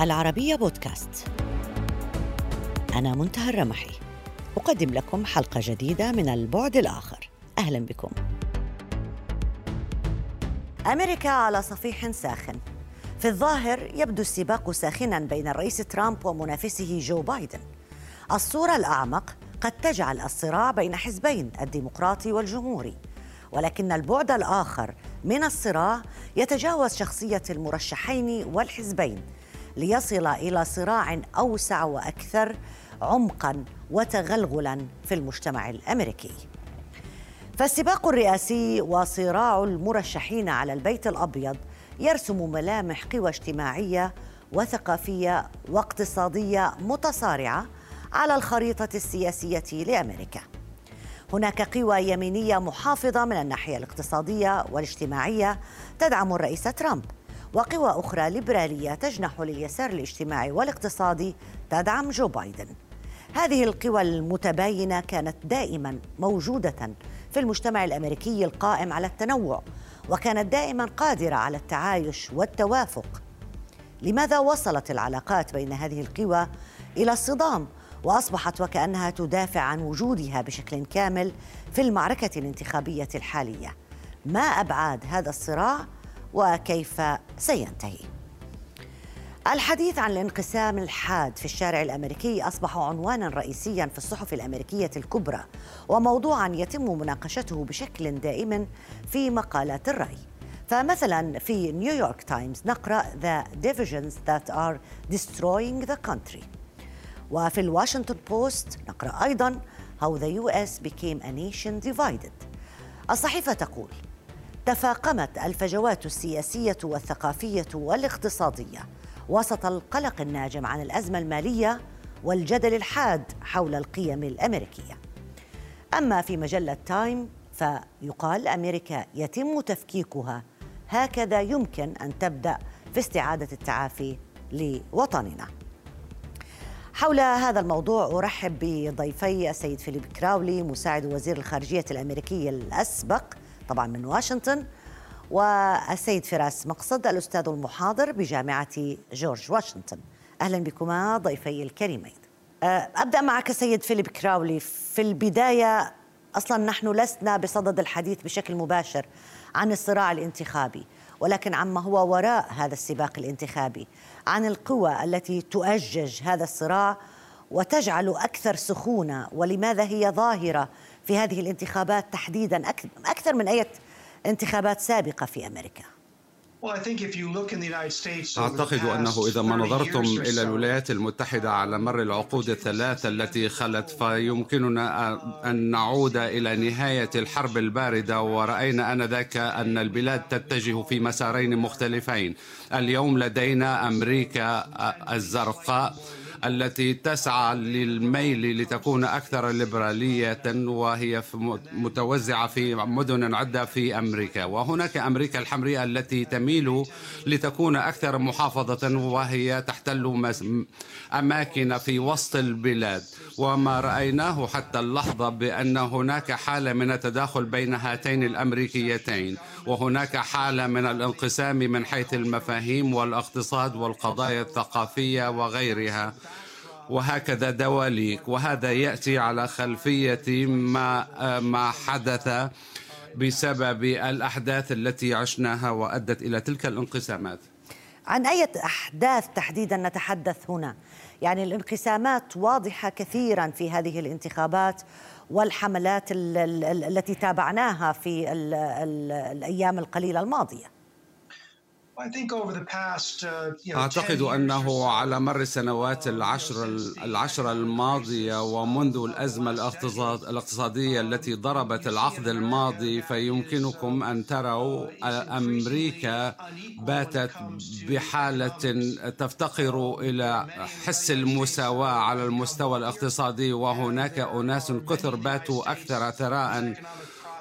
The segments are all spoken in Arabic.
العربية بودكاست. أنا منتهى الرمحي. أقدم لكم حلقة جديدة من البعد الآخر. أهلا بكم. أمريكا على صفيح ساخن. في الظاهر يبدو السباق ساخنا بين الرئيس ترامب ومنافسه جو بايدن. الصورة الأعمق قد تجعل الصراع بين حزبين الديمقراطي والجمهوري. ولكن البعد الآخر من الصراع يتجاوز شخصية المرشحين والحزبين. ليصل إلى صراع أوسع وأكثر عمقا وتغلغلا في المجتمع الأمريكي. فالسباق الرئاسي وصراع المرشحين على البيت الأبيض يرسم ملامح قوى اجتماعية وثقافية واقتصادية متصارعة على الخريطة السياسية لأمريكا. هناك قوى يمينية محافظة من الناحية الاقتصادية والاجتماعية تدعم الرئيس ترامب. وقوى أخرى ليبرالية تجنح لليسار الاجتماعي والاقتصادي تدعم جو بايدن. هذه القوى المتباينة كانت دائما موجودة في المجتمع الأمريكي القائم على التنوع وكانت دائما قادرة على التعايش والتوافق. لماذا وصلت العلاقات بين هذه القوى إلى الصدام؟ وأصبحت وكأنها تدافع عن وجودها بشكل كامل في المعركة الانتخابية الحالية. ما أبعاد هذا الصراع؟ وكيف سينتهي. الحديث عن الانقسام الحاد في الشارع الأمريكي أصبح عنوانا رئيسيا في الصحف الأمريكية الكبرى وموضوعا يتم مناقشته بشكل دائم في مقالات الرأي. فمثلا في نيويورك تايمز نقرأ The divisions that are destroying the country وفي الواشنطن بوست نقرأ أيضا How the US became a nation divided الصحيفة تقول تفاقمت الفجوات السياسية والثقافية والاقتصادية وسط القلق الناجم عن الأزمة المالية والجدل الحاد حول القيم الأمريكية. أما في مجلة تايم فيقال أمريكا يتم تفكيكها. هكذا يمكن أن تبدأ في استعادة التعافي لوطننا. حول هذا الموضوع أرحب بضيفي السيد فيليب كراولي مساعد وزير الخارجية الامريكي الأسبق طبعا من واشنطن. والسيد فراس مقصد الأستاذ المحاضر بجامعة جورج واشنطن. أهلا بكما ضيفي الكريمين. أه، أبدأ معك سيد فيليب كراولي. في البداية أصلا نحن لسنا بصدد الحديث بشكل مباشر عن الصراع الانتخابي ولكن عما هو وراء هذا السباق الانتخابي عن القوى التي تؤجج هذا الصراع وتجعل أكثر سخونة ولماذا هي ظاهرة في هذه الانتخابات تحديدا أكثر من أي انتخابات سابقة في أمريكا. أعتقد أنه إذا ما نظرتم إلى الولايات المتحدة على مر العقود الثلاثة التي خلت فيمكننا أن نعود إلى نهاية الحرب الباردة ورأينا آنذاك أن البلاد تتجه في مسارين مختلفين. اليوم لدينا أمريكا الزرقاء التي تسعى للميل لتكون أكثر ليبرالية وهي متوزعة في مدن عدة في أمريكا. وهناك أمريكا الحمراء التي تميل لتكون أكثر محافظة وهي تحتل أماكن في وسط البلاد. وما رأيناه حتى اللحظة بأن هناك حالة من التداخل بين هاتين الأمريكيتين. وهناك حالة من الانقسام من حيث المفاهيم والأقتصاد والقضايا الثقافية وغيرها. وهكذا دواليك. وهذا يأتي على خلفية ما ما حدث بسبب الأحداث التي عشناها وأدت إلى تلك الانقسامات. عن أي أحداث تحديدا نتحدث هنا؟ يعني الانقسامات واضحة كثيرا في هذه الانتخابات والحملات التي تابعناها في الأيام القليلة الماضية. أعتقد أنه على مر السنوات العشر العشر الماضية ومنذ الأزمة الاقتصادية التي ضربت العقد الماضي فيمكنكم أن تروا أمريكا باتت بحالة تفتقر إلى حس المساواة على المستوى الاقتصادي وهناك أناس كثر باتوا أكثر ثراء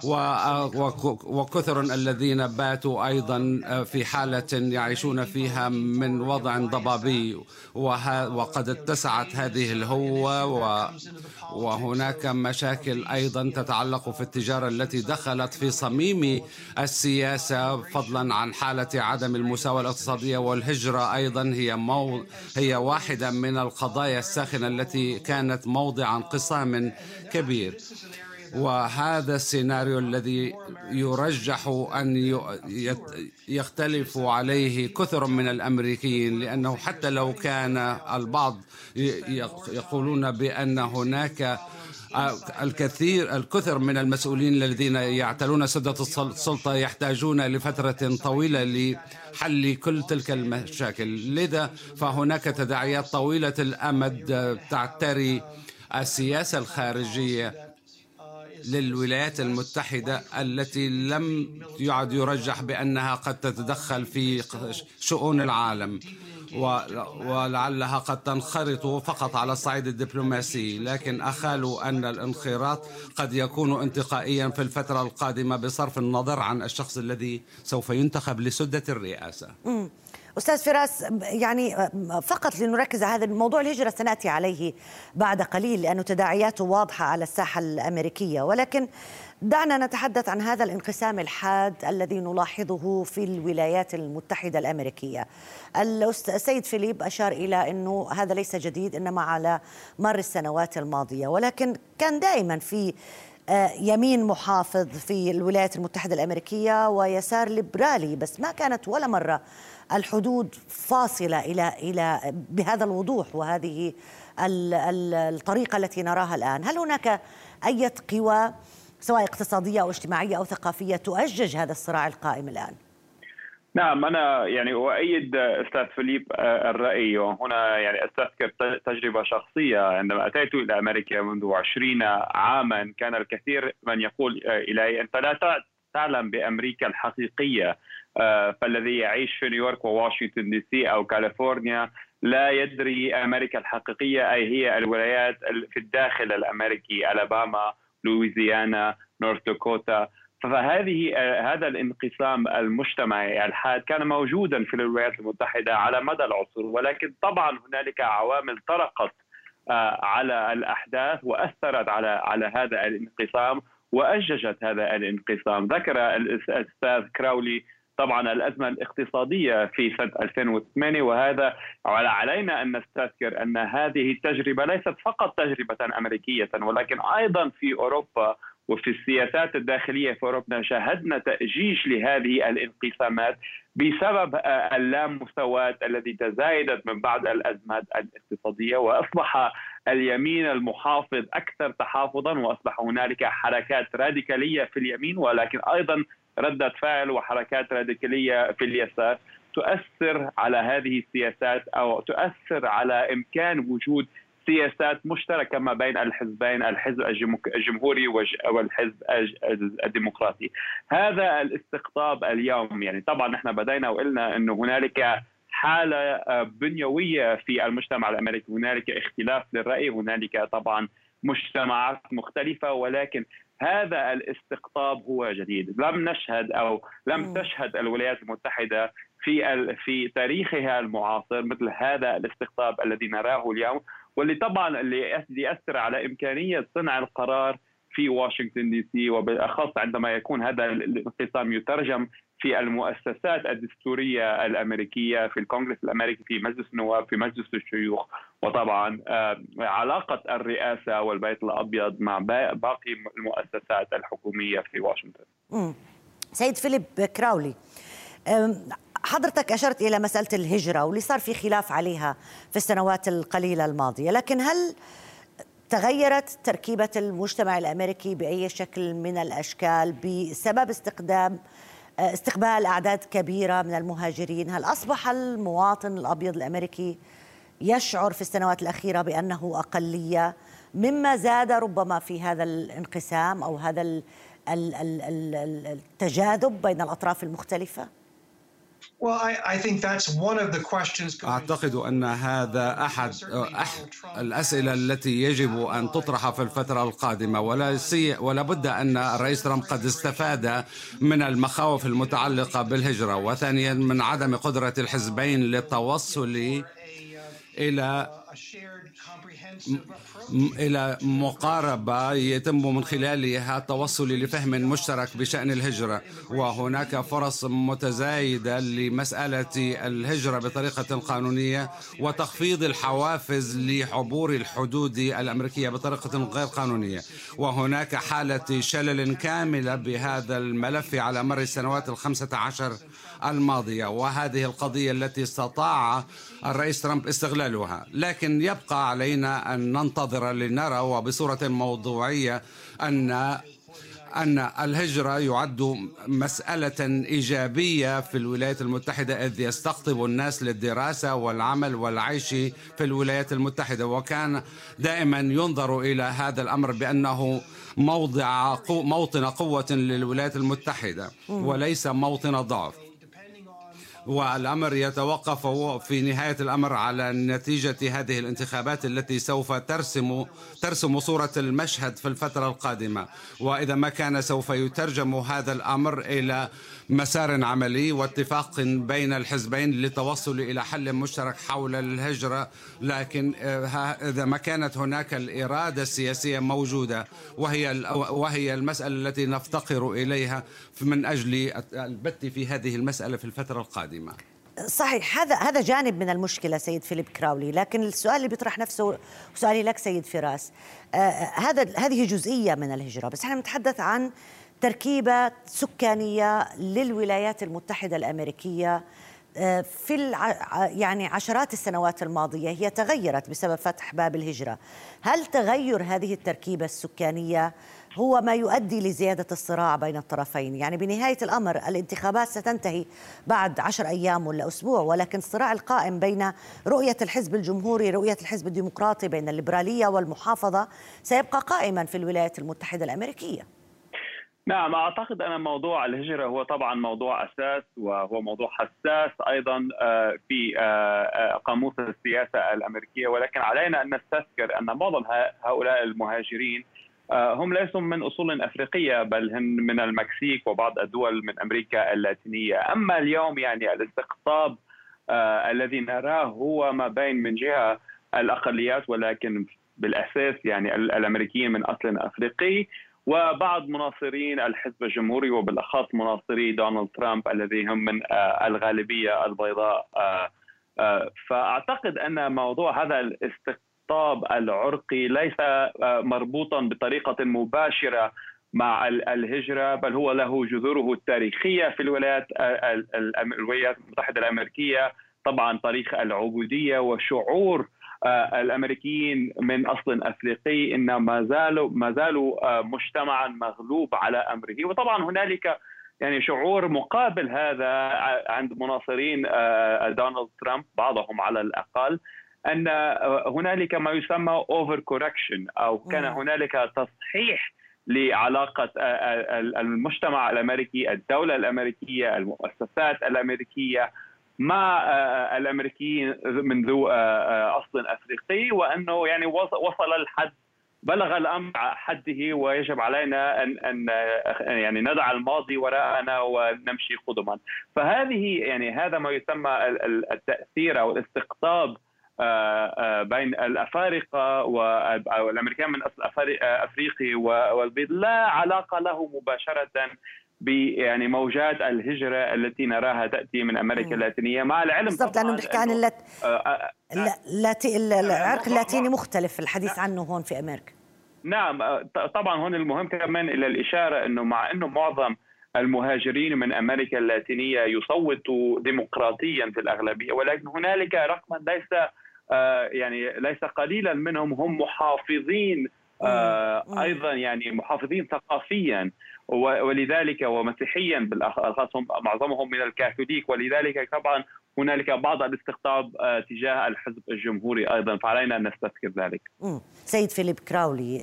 وكثر الذين باتوا أيضا في حالة يعيشون فيها من وضع ضبابي. وقد اتسعت هذه الهوة وهناك مشاكل أيضا تتعلق في التجارة التي دخلت في صميم السياسة فضلا عن حالة عدم المساواة الاقتصادية والهجرة أيضا. هي مو هي واحدة من القضايا الساخنة التي كانت موضع انقسام كبير. وهذا السيناريو الذي يرجح أن يختلف عليه كثر من الأمريكيين لأنه حتى لو كان البعض يقولون بأن هناك الكثير الكثر من المسؤولين الذين يعتلون سدة السلطة يحتاجون لفترة طويلة لحل كل تلك المشاكل. لذا فهناك تداعيات طويلة الأمد تعتري السياسة الخارجية. للولايات المتحدة التي لم يعد يرجح بأنها قد تتدخل في شؤون العالم ولعلها قد تنخرط فقط على الصعيد الدبلوماسي. لكن أخالوا أن الانخراط قد يكون انتقائيا في الفترة القادمة بصرف النظر عن الشخص الذي سوف ينتخب لسدة الرئاسة. أستاذ فراس يعني فقط لنركز على هذا الموضوع الهجرة سنأتي عليه بعد قليل لأنه تداعياته واضحة على الساحة الأمريكية ولكن دعنا نتحدث عن هذا الانقسام الحاد الذي نلاحظه في الولايات المتحدة الأمريكية. السيد فيليب أشار إلى إنه هذا ليس جديد إنما على مر السنوات الماضية ولكن كان دائما في يمين محافظ في الولايات المتحدة الأمريكية ويسار ليبرالي بس ما كانت ولا مرة الحدود فاصلة إلى إلى بهذا الوضوح وهذه الطريقة التي نراها الآن، هل هناك أي قوى سواء اقتصادية أو اجتماعية أو ثقافية تؤجج هذا الصراع القائم الآن؟ نعم أنا يعني أؤيد أستاذ فيليب آه، الرأي. وهنا يعني استذكر تجربة شخصية. عندما أتيت إلى أمريكا منذ عشرين عاما كان الكثير من يقول آه، لي أنت لا تعلم بأمريكا الحقيقية. آه، فالذي يعيش في نيويورك وواشنطن دي سي أو كاليفورنيا لا يدري أمريكا الحقيقية أي هي الولايات في الداخل الأمريكي ألاباما لويزيانا نورث داكوتا. فهذه آه، هذا الانقسام المجتمعي الحاد كان موجودا في الولايات المتحدة على مدى العصور ولكن طبعا هنالك عوامل طرأت آه، على الأحداث وأثرت على على هذا الانقسام وأججت هذا الانقسام. ذكر الأستاذ كراولي طبعا الأزمة الاقتصادية في سنة 2008 وهذا علينا أن نستذكر أن هذه التجربة ليست فقط تجربة أمريكية ولكن أيضا في أوروبا وفي السياسات الداخلية في اوروبا شاهدنا تأجيج لهذه الانقسامات بسبب اللامساواه التي تزايدت من بعد الأزمات الاقتصادية وأصبح اليمين المحافظ أكثر تحافظا وأصبح هنالك حركات راديكالية في اليمين ولكن أيضا ردة فعل وحركات راديكالية في اليسار تؤثر على هذه السياسات أو تؤثر على إمكان وجود سياسات مشتركة ما بين الحزبين الحزب الجمهوري والحزب الديمقراطي. هذا الاستقطاب اليوم. يعني طبعا نحن بدينا وقلنا إنه هنالك حالة بنيوية في المجتمع الأمريكي. هنالك اختلاف للراي هنالك طبعا مجتمعات مختلفة ولكن هذا الاستقطاب هو جديد. لم نشهد أو لم تشهد الولايات المتحدة في في تاريخها المعاصر مثل هذا الاستقطاب الذي نراه اليوم. واللي طبعا اللي يأثر على إمكانية صنع القرار في واشنطن دي سي وبالأخص عندما يكون هذا الانقسام يترجم في المؤسسات الدستورية الأمريكية في الكونغرس الأمريكي في مجلس النواب في مجلس الشيوخ وطبعا علاقة الرئاسة والبيت الأبيض مع باقي المؤسسات الحكومية في واشنطن. سيد فيليب كراولي حضرتك أشرت إلى مسألة الهجرة واللي صار في خلاف عليها في السنوات القليلة الماضية، لكن هل تغيرت تركيبة المجتمع الأمريكي بأي شكل من الأشكال بسبب استخدام استقبال أعداد كبيرة من المهاجرين، هل أصبح المواطن الأبيض الأمريكي يشعر في السنوات الأخيرة بأنه أقلية مما زاد ربما في هذا الانقسام أو هذا التجاذب بين الأطراف المختلفة؟ أعتقد أن هذا أحد الأسئلة التي يجب أن تطرح في الفترة القادمة. ولا, سي ولا بد أن الرئيس ترامب قد استفاد من المخاوف المتعلقة بالهجرة. وثانيا من عدم قدرة الحزبين للتوصل إلى إلى مقاربة يتم من خلالها التوصل لفهم مشترك بشأن الهجرة. وهناك فرص متزايدة لمسألة الهجرة بطريقة قانونية وتخفيض الحوافز لعبور الحدود الأمريكية بطريقة غير قانونية. وهناك حالة شلل كاملة بهذا الملف على مر السنوات الخمسة عشر الماضية وهذه القضية التي استطاع الرئيس ترامب استغلالها. لكن يبقى علينا أن ننتظر لنرى وبصورة موضوعية أن أن الهجرة يعد مسألة إيجابية في الولايات المتحدة إذ يستقطب الناس للدراسة والعمل والعيش في الولايات المتحدة. وكان دائما ينظر إلى هذا الأمر بأنه موضع موطن قوة للولايات المتحدة وليس موطن ضعف. والأمر يتوقف في نهاية الأمر على نتيجة هذه الانتخابات التي سوف ترسم ترسم صورة المشهد في الفترة القادمة. وإذا ما كان سوف يترجم هذا الأمر إلى مسار عملي واتفاق بين الحزبين للتوصل إلى حل مشترك حول الهجرة لكن آه، إذا ما كانت هناك الإرادة السياسية موجودة وهي وهي المسألة التي نفتقر إليها من أجل البت في هذه المسألة في الفترة القادمة. صحيح هذا هذا جانب من المشكلة سيد فيليب كراولي لكن السؤال اللي بيطرح نفسه سؤالي لك سيد فراس آه هذا هذه جزئية من الهجرة بس إحنا نتحدث عن تركيبة سكانية للولايات المتحدة الأمريكية آه، في. يعني عشرات السنوات الماضية هي تغيرت بسبب فتح باب الهجرة هل تغير هذه التركيبة السكانية هو ما يؤدي لزيادة الصراع بين الطرفين. يعني بنهاية الأمر الانتخابات ستنتهي بعد عشر أيام ولا أسبوع ولكن الصراع القائم بين رؤية الحزب الجمهوري رؤية الحزب الديمقراطي بين الليبرالية والمحافظة سيبقى قائما في الولايات المتحدة الأمريكية. نعم أعتقد أن موضوع الهجرة هو طبعا موضوع أساس وهو موضوع حساس أيضا آه، في آه، آه، قاموس السياسة الأمريكية. ولكن علينا أن نستذكر أن معظم هؤلاء المهاجرين هم ليسوا من أصول أفريقية بل هم من المكسيك وبعض الدول من أمريكا اللاتينية، أما اليوم يعني الاستقطاب الذي نراه هو ما بين من جهة الأقليات ولكن بالأساس يعني الأمريكيين من أصل أفريقي وبعض مناصرين الحزب الجمهوري وبالأخص مناصري دونالد ترامب الذي هم من آه، الغالبية البيضاء. آه، آه، فأعتقد أن موضوع هذا الاستقطاب العرقي ليس مربوطا بطريقة مباشرة مع الهجرة بل هو له جذوره التاريخية في الولايات الولايات المتحدة الأمريكية طبعا تاريخ العبودية وشعور آه، الأمريكيين من أصل أفريقي إن ما زالوا ما زالوا آه، مجتمعا مغلوب على أمره. وطبعا هنالك يعني شعور مقابل هذا عند مناصرين آه، دونالد ترامب بعضهم على الأقل أن هنالك ما يسمى over correction أو كان هنالك تصحيح لعلاقة المجتمع الأمريكي، الدولة الأمريكية، المؤسسات الأمريكية مع آه، الأمريكيين من ذو آه، آه، أصل أفريقي وأنه يعني وصل الحد بلغ الأمر حده ويجب علينا أن أن يعني ندع الماضي وراءنا ونمشي قدما. فهذه يعني هذا ما يسمى التأثير أو الاستقطاب بين الأفارقة والامريكان من أصل أفريقي والبيض لا علاقة له مباشرة يعني موجات الهجرة التي نراها تأتي من أمريكا اللاتينية. مع العلم بالضبط لأنه بنحكي عن اللات... آه، آه، اللاتي... العرق اللاتيني مختلف الحديث عنه هون في أمريكا. نعم طبعا هون المهم كمان إلى الإشارة أنه مع أنه معظم المهاجرين من أمريكا اللاتينية يصوتوا ديمقراطيا في الأغلبية ولكن هنالك رقما ليس يعني ليس قليلا منهم هم محافظين أيضا يعني محافظين ثقافيا ولذلك ومسيحيا بالاخص معظمهم من الكاثوليك ولذلك طبعا هنالك بعض الاستقطاب تجاه الحزب الجمهوري أيضا فعلينا أن نستذكر ذلك. سيد فيليب كراولي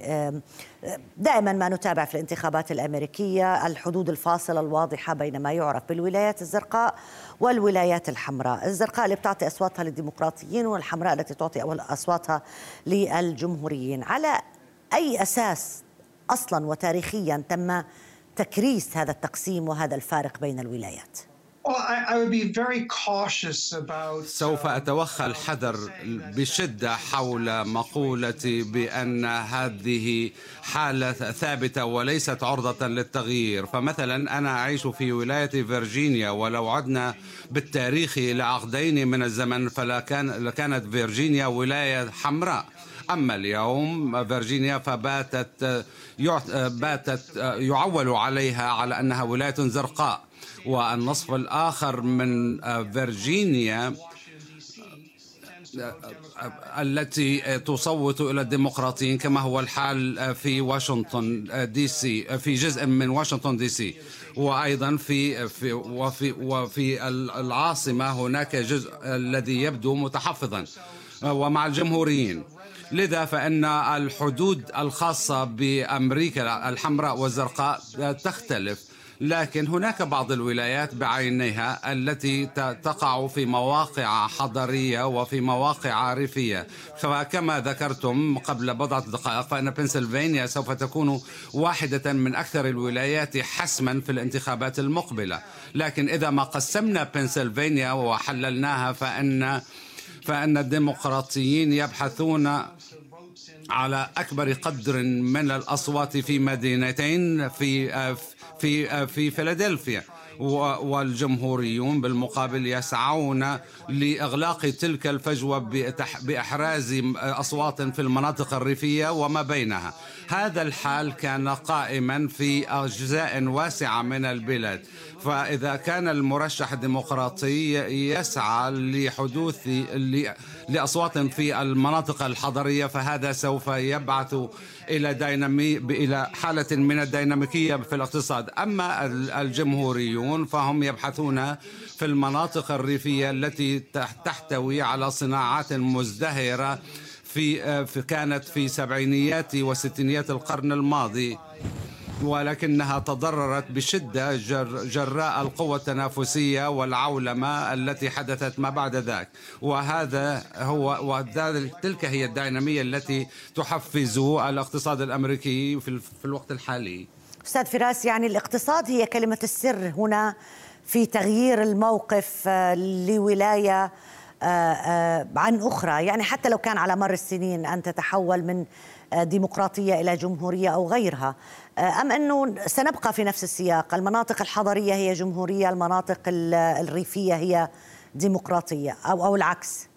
دائما ما نتابع في الانتخابات الأمريكية الحدود الفاصلة الواضحة بين ما يعرف بالولايات الزرقاء والولايات الحمراء، الزرقاء اللي بتعطي أصواتها للديمقراطيين والحمراء التي تعطي أصواتها للجمهوريين، على أي أساس أصلا وتاريخيا تم تكريس هذا التقسيم وهذا الفارق بين الولايات؟ سوف أتوخى الحذر بشدة حول مقولتي بأن هذه حالة ثابتة وليست عرضة للتغيير فمثلا أنا أعيش في ولاية فيرجينيا ولو عدنا بالتاريخ إلى عقدين من الزمن لكانت فيرجينيا ولاية حمراء أما اليوم فيرجينيا فباتت باتت يعول عليها على أنها ولاية زرقاء والنصف الآخر من فيرجينيا التي تصوت إلى الديمقراطيين كما هو الحال في واشنطن دي سي في جزء من واشنطن دي سي. وأيضا في في وفي وفي العاصمة هناك جزء الذي يبدو متحفظا ومع الجمهوريين. لذا فإن الحدود الخاصة بأمريكا الحمراء والزرقاء تختلف. لكن هناك بعض الولايات بعينها التي تقع في مواقع حضرية وفي مواقع ريفية فكما ذكرتم قبل بضعة دقائق فإن بنسلفانيا سوف تكون واحدة من أكثر الولايات حسما في الانتخابات المقبلة. لكن إذا ما قسمنا بنسلفانيا وحللناها فإن فإن الديمقراطيين يبحثون على أكبر قدر من الأصوات في مدينتين في في في فيلادلفيا والجمهوريون بالمقابل يسعون لإغلاق تلك الفجوة بإحراز أصوات في المناطق الريفية وما بينها. هذا الحال كان قائما في أجزاء واسعة من البلاد. فإذا كان المرشح الديمقراطي يسعى لحدوث لأصوات في المناطق الحضرية فهذا سوف يبعث إلى دينامي إلى حالة من الديناميكية في الاقتصاد أما الجمهوريون فهم يبحثون في المناطق الريفية التي تحتوي على صناعات مزدهرة في كانت في سبعينيات وستينيات القرن الماضي ولكنها تضررت بشدة جراء القوة التنافسية والعولمة التي حدثت ما بعد ذاك. وهذا هو وتلك هي الدينامية التي تحفز الاقتصاد الأمريكي في الوقت الحالي. أستاذ فراس يعني الاقتصاد هي كلمة السر هنا في تغيير الموقف آه، لولاية آه، آه، عن أخرى. يعني حتى لو كان على مر السنين أن تتحول من ديمقراطية إلى جمهورية أو غيرها. أم أنه سنبقى في نفس السياق؟ المناطق الحضرية هي جمهورية المناطق الريفية هي ديمقراطية أو, أو العكس؟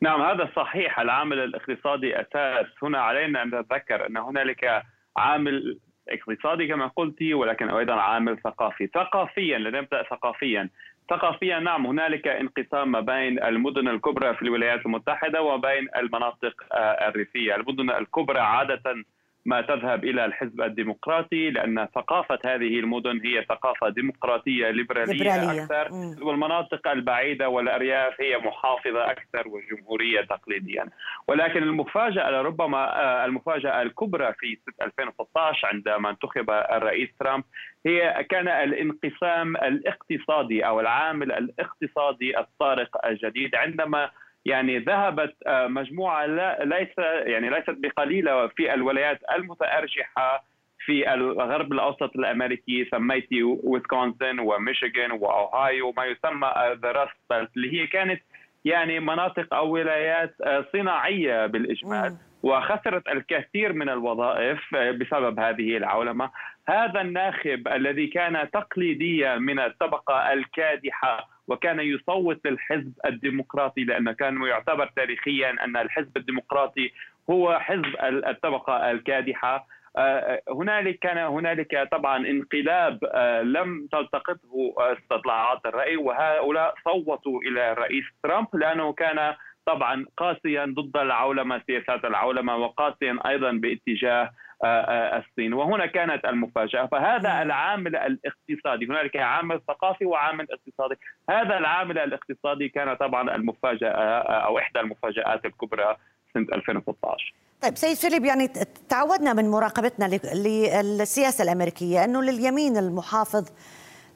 نعم هذا صحيح. العامل الاقتصادي أساس. هنا علينا أن نتذكر أن هنالك عامل اقتصادي كما قلت ولكن أيضا عامل ثقافي، ثقافيا لنبدا ثقافيا، ثقافيا نعم هنالك انقسام ما بين المدن الكبرى في الولايات المتحدة وبين المناطق آه، الريفية، المدن الكبرى عادة ما تذهب إلى الحزب الديمقراطي لأن ثقافة هذه المدن هي ثقافة ديمقراطية ليبرالية, ليبرالية. أكثر م. والمناطق البعيدة والأرياف هي محافظة أكثر وجمهورية تقليديا ولكن المفاجأة لربما آه، المفاجأة الكبرى في 2016 عندما انتخب الرئيس ترامب هي كان الانقسام الاقتصادي أو العامل الاقتصادي الطارئ الجديد عندما يعني ذهبت آه، مجموعة ليس يعني ليست بقليلة في الولايات المتأرجحة في الغرب الأوسط الأمريكي سميت ويسكونسن وميشيغان وأوهايو ما يسمى the Rust اللي هي كانت يعني مناطق أو ولايات آه، صناعية بالإجمال وخسرت الكثير من الوظائف آه، بسبب هذه العولمة. هذا الناخب الذي كان تقليديا من الطبقة الكادحة وكان يصوت للحزب الديمقراطي لأنه كان يعتبر تاريخيا أن الحزب الديمقراطي هو حزب الطبقة الكادحة. آه، هنالك كان هنالك طبعا انقلاب آه، لم تلتقطه استطلاعات الرأي وهؤلاء صوتوا إلى الرئيس ترامب لأنه كان طبعا قاسيا ضد العولمة سياسات العولمة وقاسيا أيضا باتجاه الصين وهنا كانت المفاجأة. فهذا العامل الاقتصادي هنالك عامل ثقافي وعامل اقتصادي. هذا العامل الاقتصادي كان طبعا المفاجأة أو إحدى المفاجآت الكبرى سنة 2016 طيب سيد فيليب يعني تعودنا من مراقبتنا للسياسة الأمريكية أنه لليمين المحافظ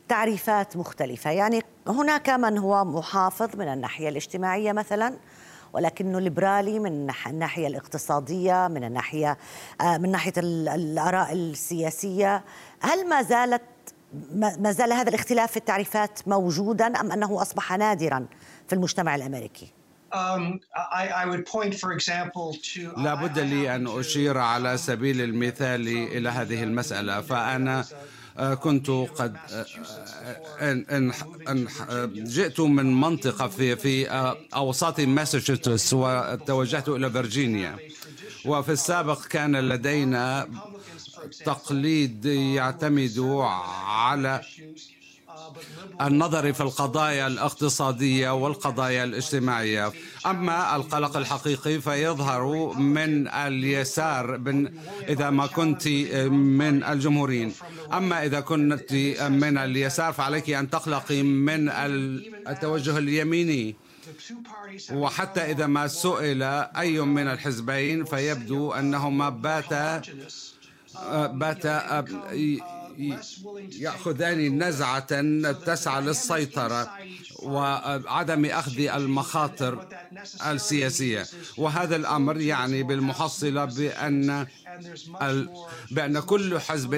تعريفات مختلفة. يعني هناك من هو محافظ من الناحية الاجتماعية مثلا؟ ولكنه ليبرالي من الناحية الاقتصادية من الناحية آه، من ناحية الآراء السياسية هل ما زالت ما زال هذا الاختلاف في التعريفات موجودا أم أنه أصبح نادرا في المجتمع الأمريكي؟ Um, لا بد لي أن أشير على سبيل المثال إلى هذه المسألة فأنا كنت قد آه، آه، إن إن جئت من منطقة في في أوساط ماساتشوستس وتوجهت إلى فيرجينيا. وفي السابق كان لدينا تقليد يعتمد على النظر في القضايا الاقتصادية والقضايا الاجتماعية. أما القلق الحقيقي فيظهر من اليسار من إذا ما كنت من الجمهوريين. أما إذا كنت من اليسار فعليك أن تقلقي من التوجه اليميني. وحتى إذا ما سئل أي من الحزبين فيبدو أنهما باتا باتا يأخذان نزعة تسعى للسيطرة وعدم أخذ المخاطر السياسية. وهذا الأمر يعني بالمحصلة بأن بأن كل حزب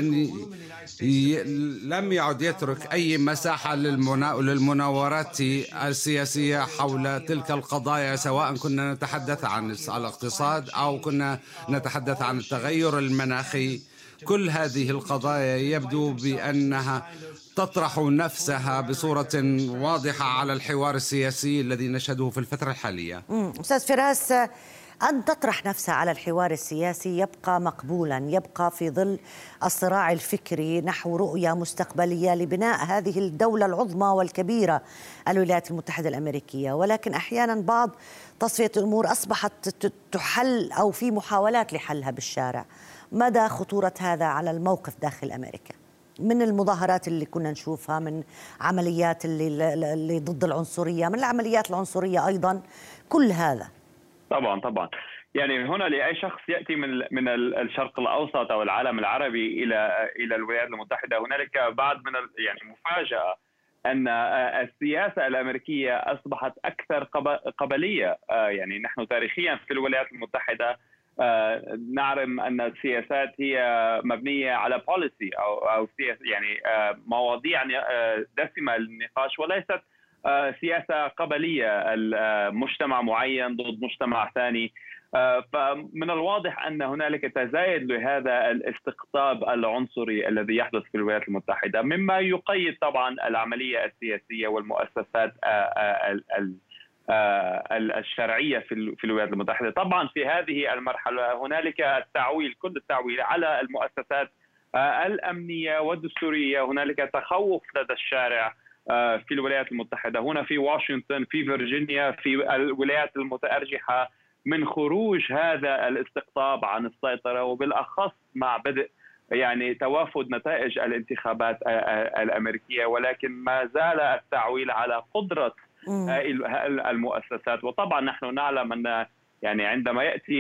لم يعد يترك أي مساحة للمناورات السياسية حول تلك القضايا سواء كنا نتحدث عن الاقتصاد أو كنا نتحدث عن التغير المناخي. كل هذه القضايا يبدو بأنها تطرح نفسها بصورة واضحة على الحوار السياسي الذي نشهده في الفترة الحالية. أستاذ فراس أن تطرح نفسها على الحوار السياسي يبقى مقبولا يبقى في ظل الصراع الفكري نحو رؤية مستقبلية لبناء هذه الدولة العظمى والكبيرة الولايات المتحدة الأمريكية. ولكن أحيانا بعض تصفية الأمور أصبحت تحل أو في محاولات لحلها بالشارع. مدى خطورة هذا على الموقف داخل أمريكا؟ من المظاهرات اللي كنا نشوفها من عمليات اللي, اللي ضد العنصرية من العمليات العنصرية أيضا كل هذا. طبعا طبعا. يعني هنا لأي شخص يأتي من من الشرق الأوسط أو العالم العربي إلى إلى الولايات المتحدة. هنالك بعض من يعني مفاجأة أن السياسة الأمريكية أصبحت أكثر قبلية آه، يعني نحن تاريخيا في الولايات المتحدة نعلم أن السياسات هي مبنية على بوليسي أو أو يعني آه، مواضيع دسمة للنقاش وليست سياسة قبلية. مجتمع معين ضد مجتمع ثاني. فمن الواضح أن هنالك تزايد لهذا الاستقطاب العنصري الذي يحدث في الولايات المتحدة مما يقيد طبعا العملية السياسية والمؤسسات الشرعية في الولايات المتحدة. طبعا في هذه المرحلة هنالك التعويل كل التعويل على المؤسسات الأمنية والدستورية. هنالك تخوف لدى الشارع في الولايات المتحدة. هنا في واشنطن في فيرجينيا في الولايات المتأرجحة. من خروج هذا الاستقطاب عن السيطرة وبالأخص مع بدء يعني توافد نتائج الانتخابات الأمريكية ولكن ما زال التعويل على قدرة المؤسسات. وطبعا نحن نعلم أن يعني عندما يأتي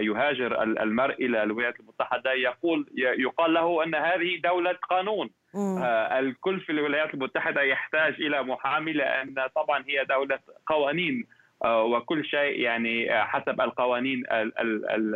يهاجر المرء إلى الولايات المتحدة يقول يقال له أن هذه دولة قانون. آه الكل في الولايات المتحدة يحتاج إلى محامي لأن طبعا هي دولة قوانين آه وكل شيء يعني حسب القوانين ال ال ال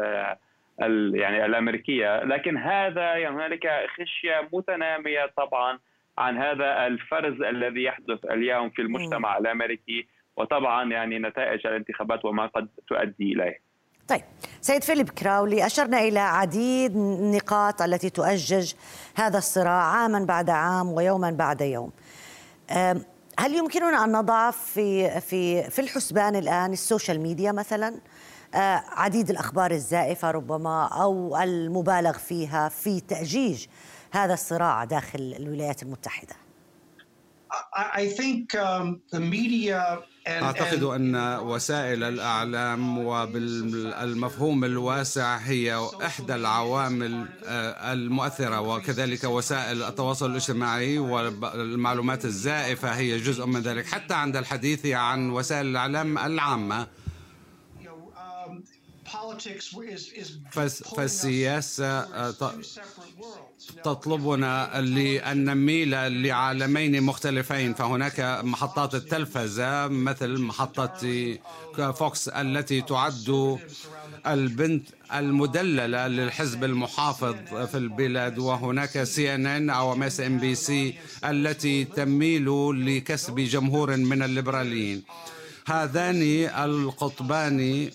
ال يعني الأمريكية. لكن هذا يعني هنالك خشية متنامية طبعا. عن هذا الفرز الذي يحدث اليوم في المجتمع الأمريكي وطبعا يعني نتائج الانتخابات وما قد تؤدي إليه. طيب سيد فيليب كراولي أشرنا إلى عديد النقاط التي تؤجج هذا الصراع عاما بعد عام ويوما بعد يوم. هل يمكننا أن نضع في, في, في الحسبان الآن ال social media مثلا؟ عديد الأخبار الزائفة ربما أو المبالغ فيها في تأجيج هذا الصراع داخل الولايات المتحدة. I think um, the media أعتقد أن وسائل الأعلام وبالمفهوم الواسع هي إحدى العوامل آه، المؤثرة وكذلك وسائل التواصل الاجتماعي والمعلومات الزائفة هي جزء من ذلك. حتى عند الحديث عن وسائل الإعلام العامة فالسياسة آه، تطلبنا لأن نميل لعالمين مختلفين. فهناك محطات التلفزة مثل محطة فوكس التي تعد البنت المدللة للحزب المحافظ في البلاد. وهناك سي ان ان أو ام اس ان بي سي التي تميل لكسب جمهور من الليبراليين. هذان القطبان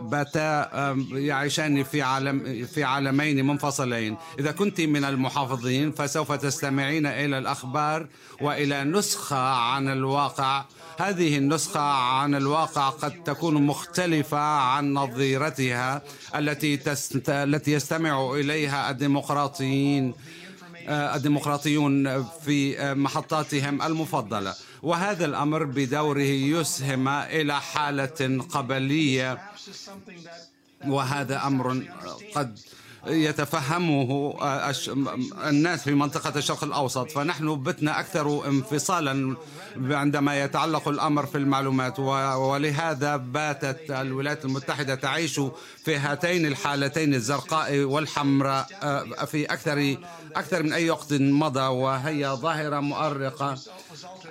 باتا يعيشان في عالم في عالمين منفصلين. إذا كنت من المحافظين فسوف تستمعين إلى الأخبار وإلى نسخة عن الواقع. هذه النسخة عن الواقع قد تكون مختلفة عن نظيرتها التي التي يستمع إليها الديمقراطيين الديمقراطيون في محطاتهم المفضلة. وهذا الأمر بدوره يسهم إلى حالة قبلية وهذا أمر قد يتفهمه الناس في منطقة الشرق الأوسط. فنحن بتنا أكثر انفصالا عندما يتعلق الأمر في المعلومات ولهذا باتت الولايات المتحدة تعيش في هاتين الحالتين الزرقاء والحمراء آه، في أكثر أكثر من أي وقت مضى وهي ظاهرة مؤرقة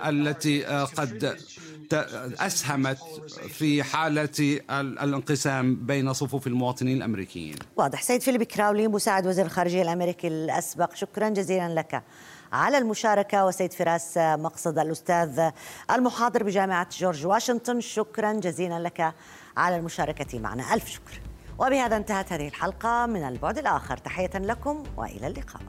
التي آه، قد أسهمت في حالة الانقسام بين صفوف المواطنين الأمريكيين. واضح. سيد فيليب كراولي مساعد وزير الخارجية الأمريكي الأسبق شكرا جزيلا لك على المشاركة. وسيد فراس مقصد الأستاذ المحاضر بجامعة جورج واشنطن شكرا جزيلا لك على المشاركة معنا. ألف شكر. وبهذا انتهت هذه الحلقة من البعد الآخر. تحية لكم وإلى اللقاء.